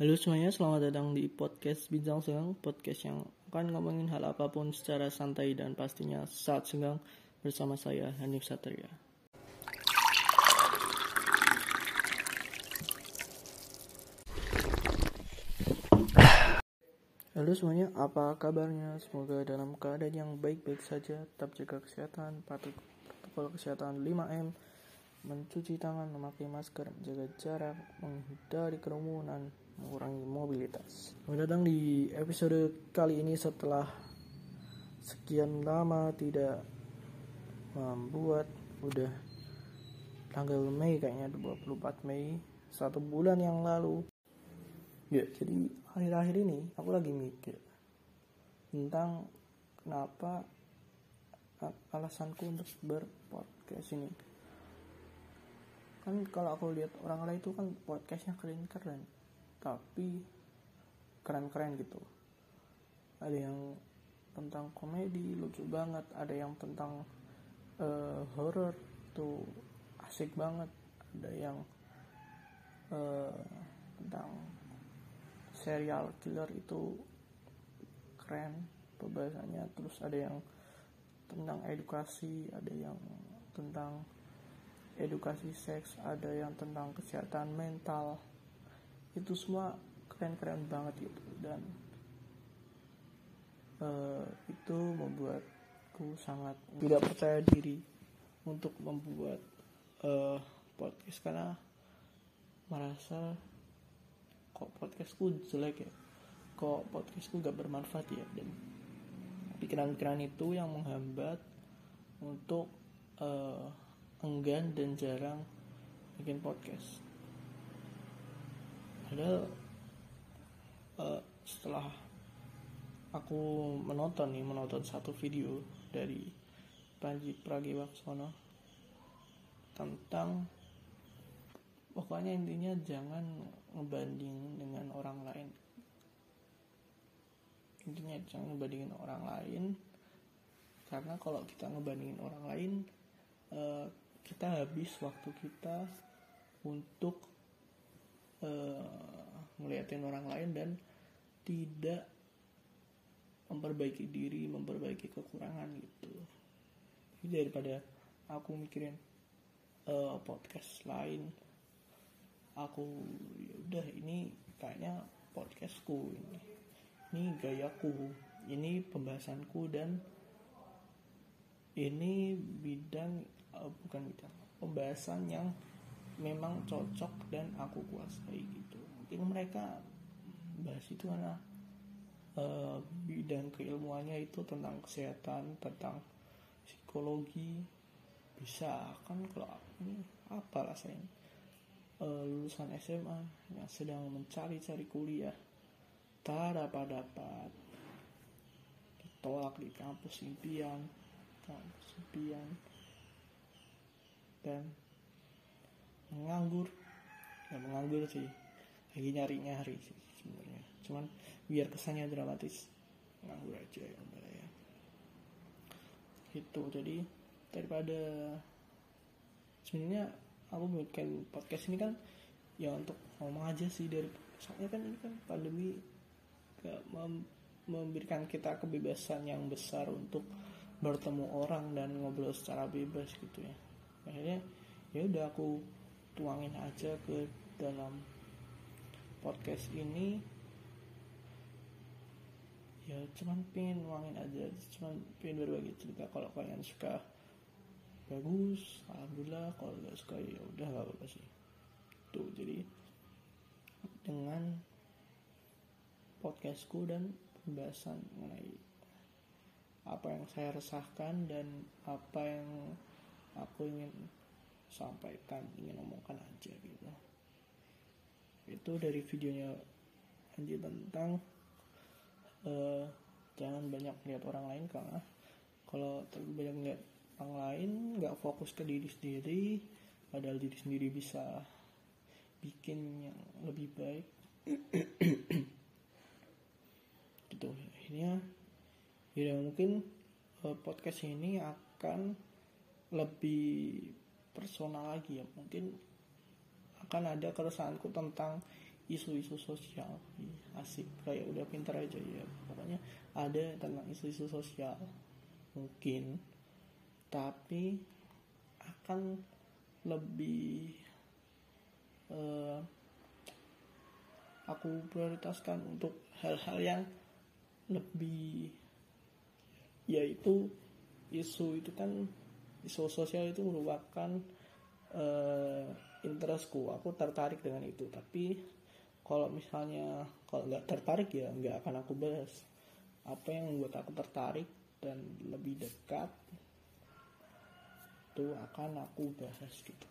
Halo semuanya, selamat datang di podcast Bincang Senggang, podcast yang akan ngomongin hal apa pun secara santai dan pastinya saat senggang bersama saya Hanif Satria. Halo semuanya, apa kabarnya? Semoga dalam keadaan yang baik-baik saja, tetap jaga kesehatan, patuh protokol kesehatan 5M, mencuci tangan, memakai masker, menjaga jarak, menghindari kerumunan, mengurangi mobilitas. Selamat datang di episode kali ini setelah sekian lama tidak membuat udah tanggal Mei kayaknya 24 Mei satu bulan yang lalu. Ya. Jadi akhir-akhir ini aku lagi mikir tentang kenapa alasanku untuk berpodcast ini kan kalau aku lihat orang lain itu kan podcastnya keren-keren. Tapi keren-keren gitu. Ada yang tentang komedi lucu banget. Ada yang tentang uh, horror tuh asik banget. Ada yang uh, tentang serial killer itu keren pembahasannya. Terus ada yang tentang edukasi ada yang tentang edukasi seks ada yang tentang kesehatan mental. Itu semua keren-keren banget gitu. Dan uh, itu membuatku sangat tidak percaya diri untuk membuat uh, podcast karena merasa kok podcastku jelek ya? Kok podcastku gak bermanfaat ya? Dan pikiran-pikiran itu yang menghambat untuk uh, enggan dan jarang bikin podcast. Padahal uh, setelah aku menonton nih menonton satu video dari Panji Pragiwaksono tentang pokoknya intinya jangan ngebanding dengan orang lain. Intinya jangan ngebandingin orang lain karena kalau kita ngebandingin orang lain uh, kita habis waktu kita untuk uh, ngeliatin orang lain dan tidak memperbaiki diri memperbaiki kekurangan gitu. Jadi daripada aku mikirin uh, podcast lain aku ya udah ini kayaknya podcastku ini. Ini gayaku ini pembahasanku dan ini bidang uh, bukan bidang pembahasan yang memang cocok dan aku kuasai gitu. Mungkin mereka bahas itu karena uh, bidang keilmuannya itu tentang kesehatan tentang psikologi. Bisa kan kalau ini apa rasanya? Uh, lulusan SMA yang sedang mencari-cari kuliah. Tak dapat dapat ditolak di kampus impian kampus impian dan menganggur. Ya menganggur sih. Lagi nyari nyari sih sebenarnya. Cuman biar kesannya dramatis nganggur aja ya udah ya. Itu jadi daripada sebenarnya aku bikin podcast ini kan ya untuk ngomong aja sih dari soalnya kan ini kan pandemi gak mem memberikan kita kebebasan yang besar untuk bertemu orang dan ngobrol secara bebas gitu ya akhirnya ya udah aku tuangin aja ke dalam podcast ini. Ya cuman pengen nuangin aja cuman pengen berbagi cerita. Kalau kalian suka bagus. Alhamdulillah kalau nggak suka ya udah nggak apa-apa sih. Tuh jadi dengan podcastku dan pembahasan mengenai apa yang saya resahkan dan apa yang aku ingin sampaikan ingin omongkan aja gitu. Itu dari videonya Anji tentang uh, jangan banyak melihat orang lain karena kalau terlalu banyak melihat orang lain nggak fokus ke diri sendiri padahal diri sendiri bisa bikin yang lebih baik. Gitu. Akhirnya ya mungkin uh, podcast ini akan lebih personal lagi ya. Mungkin akan ada keresahanku tentang isu-isu sosial. Asik. Kayak udah pintar aja ya pokoknya ada tentang isu-isu sosial. Mungkin. Tapi akan lebih uh, aku prioritaskan untuk hal-hal yang lebih yaitu isu itu kan isu sosial itu merupakan uh, interestku. Aku tertarik dengan itu. Tapi kalau misalnya kalau nggak tertarik ya nggak akan aku bahas. Apa yang membuat aku tertarik dan lebih dekat itu akan aku bahas gitu.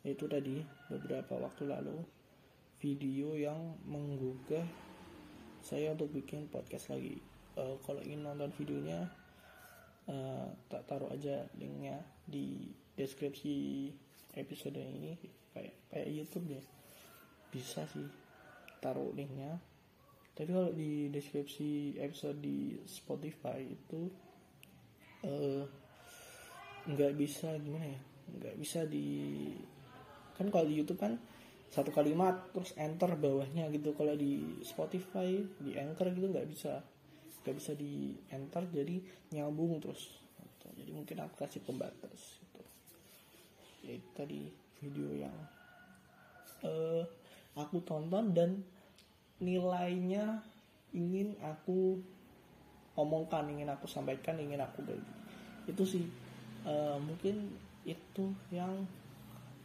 Itu tadi beberapa waktu lalu video yang menggugah saya untuk bikin podcast lagi. Uh, kalau ingin nonton videonya uh, tak taruh aja linknya di deskripsi episode ini. Kayak kayak YouTube deh. Bisa sih taruh linknya. Tapi kalau di deskripsi episode di Spotify itu uh, nggak bisa gimana ya? Nggak bisa di kan kalau di YouTube kan satu kalimat terus enter bawahnya gitu. Kalau di Spotify di Anchor gitu nggak bisa nggak bisa di enter jadi nyambung terus. Gitu. jadi mungkin aku kasih pembatas gitu. Ya itu tadi video yang uh, aku tonton dan nilainya ingin aku omongkan ingin aku sampaikan ingin aku bagi itu sih uh, mungkin itu yang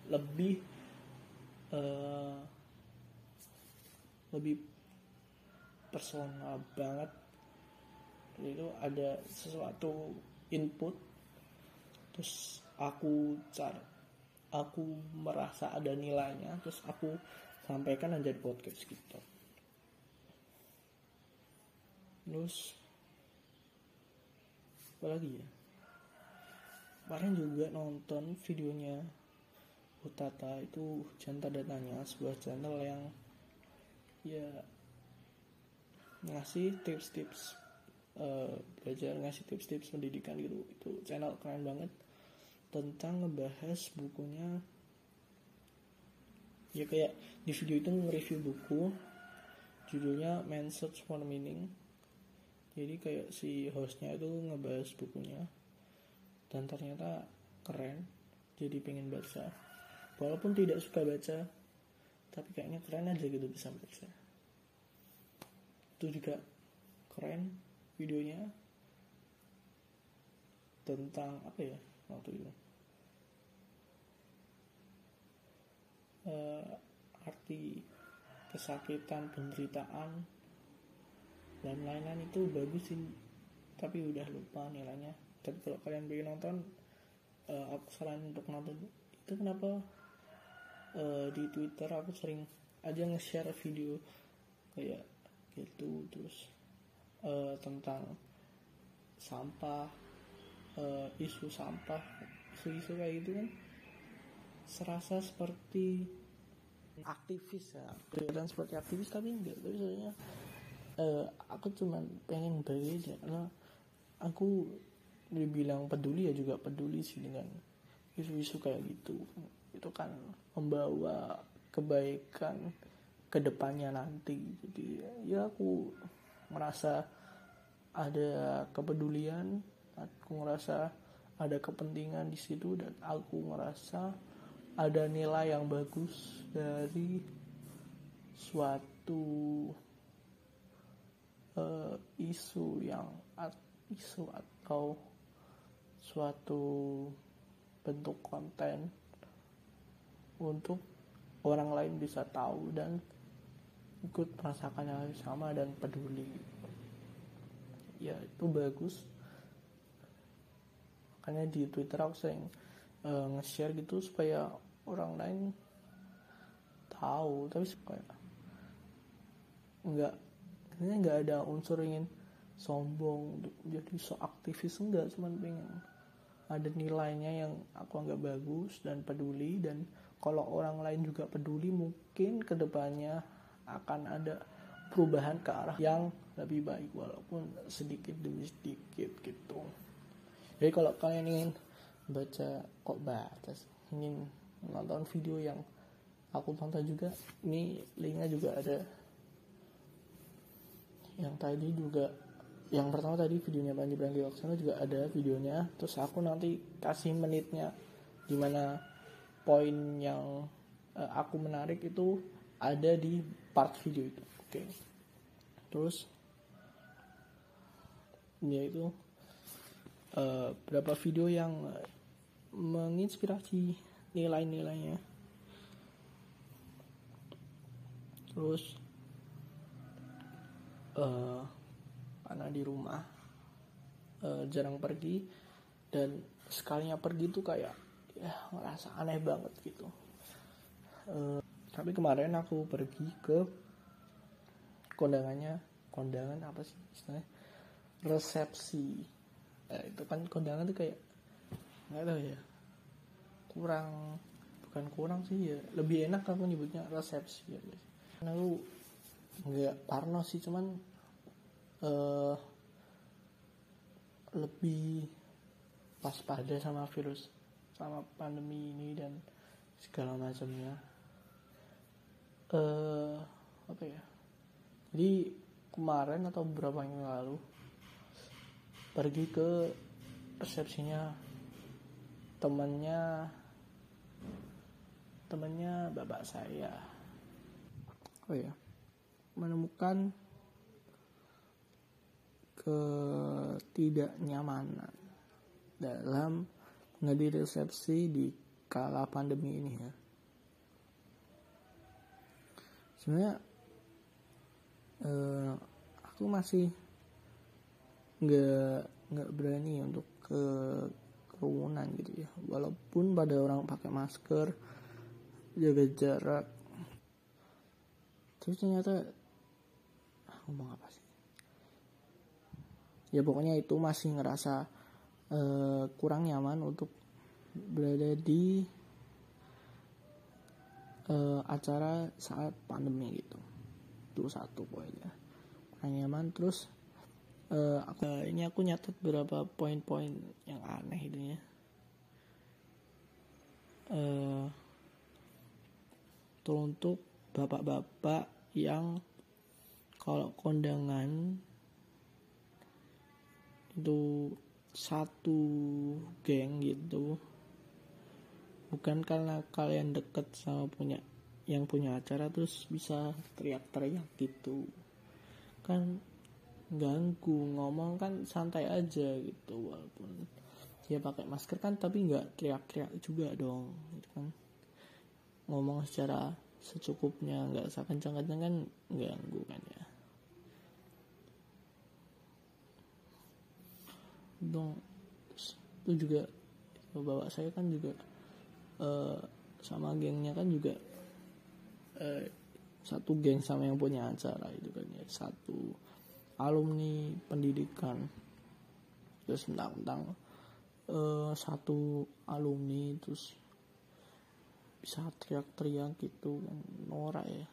lebih uh, lebih personal banget itu ada sesuatu input terus aku cari aku merasa ada nilainya terus aku sampaikan dan jadi podcast gitu. Terus apa lagi ya? Kemarin juga nonton videonya Utata itu jantan datanya sebuah channel yang ya ngasih tips-tips uh, belajar ngasih tips-tips pendidikan gitu. Itu channel keren banget tentang ngebahas bukunya. Ya kayak di video itu nge-review buku judulnya Man Search for Meaning jadi kayak si hostnya itu ngebahas bukunya dan ternyata keren jadi pengen baca. Walaupun tidak suka baca tapi kayaknya keren aja gitu bisa baca. Itu juga keren videonya tentang apa ya waktu itu? Uh, arti kesakitan penderitaan dan lain-lain itu bagus sih tapi udah lupa nilainya. Tapi kalau kalian pengen nonton uh, aku saranin untuk nonton. Itu kenapa uh, di twitter aku sering aja nge-share video kayak gitu terus uh, tentang sampah uh, isu sampah isu-isu kayak gitu kan serasa seperti aktivis ya. Kelihatan seperti aktivis tapi enggak. Tapi sebenarnya uh, aku cuman pengen aja karena aku dibilang peduli ya juga peduli sih dengan isu-isu kayak gitu. Itu kan membawa kebaikan ke depannya nanti. Jadi ya aku merasa ada kepedulian aku ngerasa ada kepentingan di situ dan aku ngerasa ada nilai yang bagus dari suatu uh, isu yang isu atau suatu bentuk konten untuk orang lain bisa tahu dan ikut merasakan yang sama dan peduli. Ya itu bagus. Makanya di twitter aku sering uh, nge-share gitu supaya orang lain tahu. Tapi kayak nggak ini nggak ada unsur ingin sombong jadi so aktivis enggak cuman pengen ada nilainya yang aku anggap bagus dan peduli. Dan kalau orang lain juga peduli mungkin ke depannya akan ada perubahan ke arah yang lebih baik walaupun sedikit demi sedikit gitu. Jadi kalau kalian ingin baca kok baca ingin nonton video yang aku tonton juga ini linknya juga ada. Yang tadi juga yang pertama tadi videonya Panji Pragiwaksono juga ada videonya. Terus aku nanti kasih menitnya di mana poin yang uh, aku menarik itu ada di part video itu. Oke. Okay. terus yaitu uh, beberapa video yang menginspirasi nilai-nilainya. Terus uh, karena di rumah uh, jarang pergi dan sekalinya pergi tuh kayak ya ngerasa aneh banget gitu. Uh, tapi kemarin aku pergi ke kondangannya. Kondangan apa sih istilahnya? Resepsi. Eh, itu kan kondangan tuh kayak nggak tahu ya. Kurang bukan kurang sih ya. Lebih enak aku nyebutnya resepsi ya karena lu nggak parno sih cuman uh, lebih waspada sama virus sama pandemi ini dan segala macamnya uh, apa ya? Jadi kemarin atau beberapa yang lalu pergi ke resepsinya. Temannya temannya bapak saya. Oh ya menemukan ketidaknyamanan dalam menghadiri resepsi di kala pandemi ini ya. Sebenarnya eh, aku masih nggak nggak berani untuk ke kerumunan gitu ya. Walaupun pada orang pakai masker, jaga jarak. Terus ternyata ah, ngomong apa sih? ya pokoknya itu masih ngerasa uh, kurang nyaman untuk berada di uh, acara saat pandemi gitu. Itu satu poinnya. Kurang nyaman terus uh, aku, ini aku nyatet beberapa poin-poin yang aneh itu ya. Uh, untuk bapak-bapak yang kalau kondangan itu satu geng gitu bukan karena kalian deket sama punya yang punya acara terus bisa teriak-teriak gitu. Kan ganggu ngomong kan santai aja gitu walaupun dia pakai masker kan tapi nggak teriak-teriak juga dong gitu kan. Ngomong secara secukupnya nggak sekencang-kencang kan ganggu kan ya. Dong itu juga bawa saya kan juga uh, sama gengnya kan juga uh, satu geng sama yang punya acara itu kan ya. Satu alumni pendidikan. Terus tentang tentang uh, satu alumni terus bisa teriak-teriak gitu kan norak ya.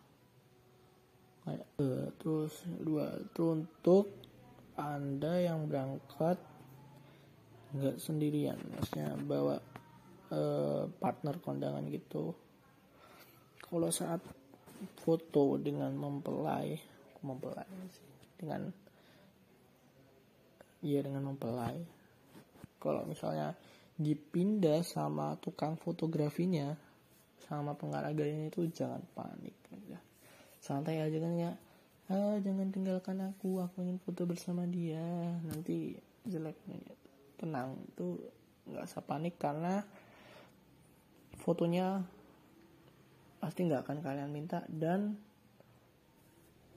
Kayak uh, terus dua untuk anda yang berangkat nggak sendirian maksudnya bawa uh, partner kondangan gitu. Kalau saat foto dengan mempelai mempelai dengan iya dengan mempelai. Kalau misalnya dipindah sama tukang fotografinya sama pengaraganya itu jangan panik ya. santai aja kan ya. Ah jangan tinggalkan aku aku ingin foto bersama dia. Nanti jeleknya tenang. Itu nggak usah panik karena fotonya pasti nggak akan kalian minta. Dan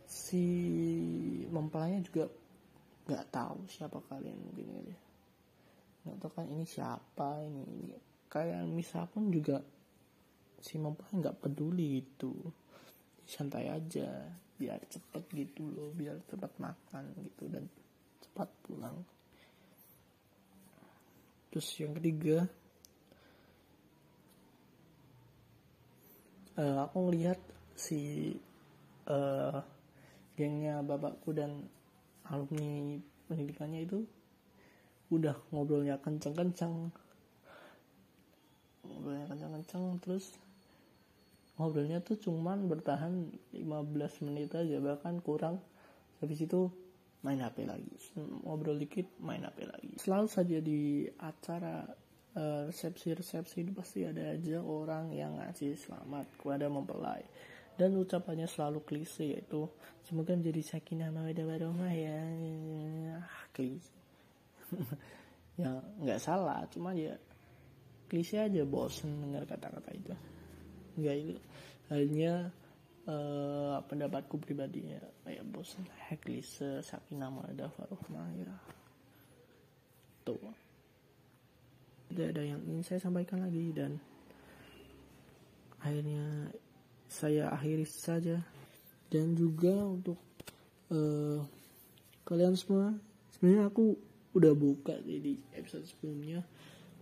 si mempelainya juga nggak tahu siapa kalian mungkin ya. Nggak tahu kan ini siapa ini ini. Kayak misal pun juga si mempelai nggak peduli gitu. Santai aja biar cepet gitu loh biar cepat makan gitu dan cepat pulang. Terus yang ketiga uh, aku ngelihat si uh, gengnya bapakku dan alumni pendidikannya itu udah ngobrolnya kenceng-kenceng. Ngobrolnya kenceng-kenceng terus ngobrolnya tuh cuman bertahan 15 menit aja bahkan kurang. Habis itu main HP lagi ngobrol dikit main HP lagi. Selalu saja di acara uh, resepsi-resepsi itu pasti ada aja orang yang ngasih selamat kepada mempelai. Dan ucapannya selalu klise yaitu semoga menjadi sakinah mawadah warahmah ya. Ah, klise. Ya nggak salah cuma ya klise aja bosen dengar kata-kata itu. Nggak itu hanya uh, pendapatku pribadinya kayak bosan klise sakinah mawadah warahmah ya. Tuh tidak ada yang ingin saya sampaikan lagi dan akhirnya saya akhiri saja. Dan juga untuk uh, kalian semua sebenarnya aku udah buka di episode sebelumnya.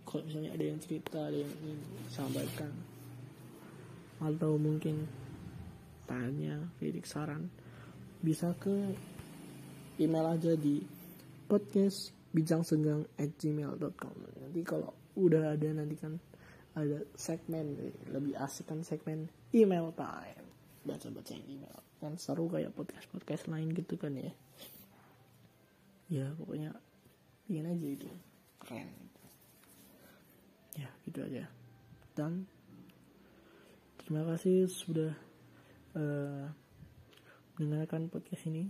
Kalau misalnya ada yang cerita ada yang ingin sampaikan atau mungkin tanya kritik saran bisa ke email aja di podcast bijang senggang at gmail.com nanti kalau udah ada nanti kan ada segmen lebih asik kan segmen email time. Baca baca email. Kan seru kayak podcast podcast lain gitu kan ya. Ya pokoknya ingin aja itu. Keren. Ya gitu aja. Dan terima kasih sudah uh, mendengarkan podcast ini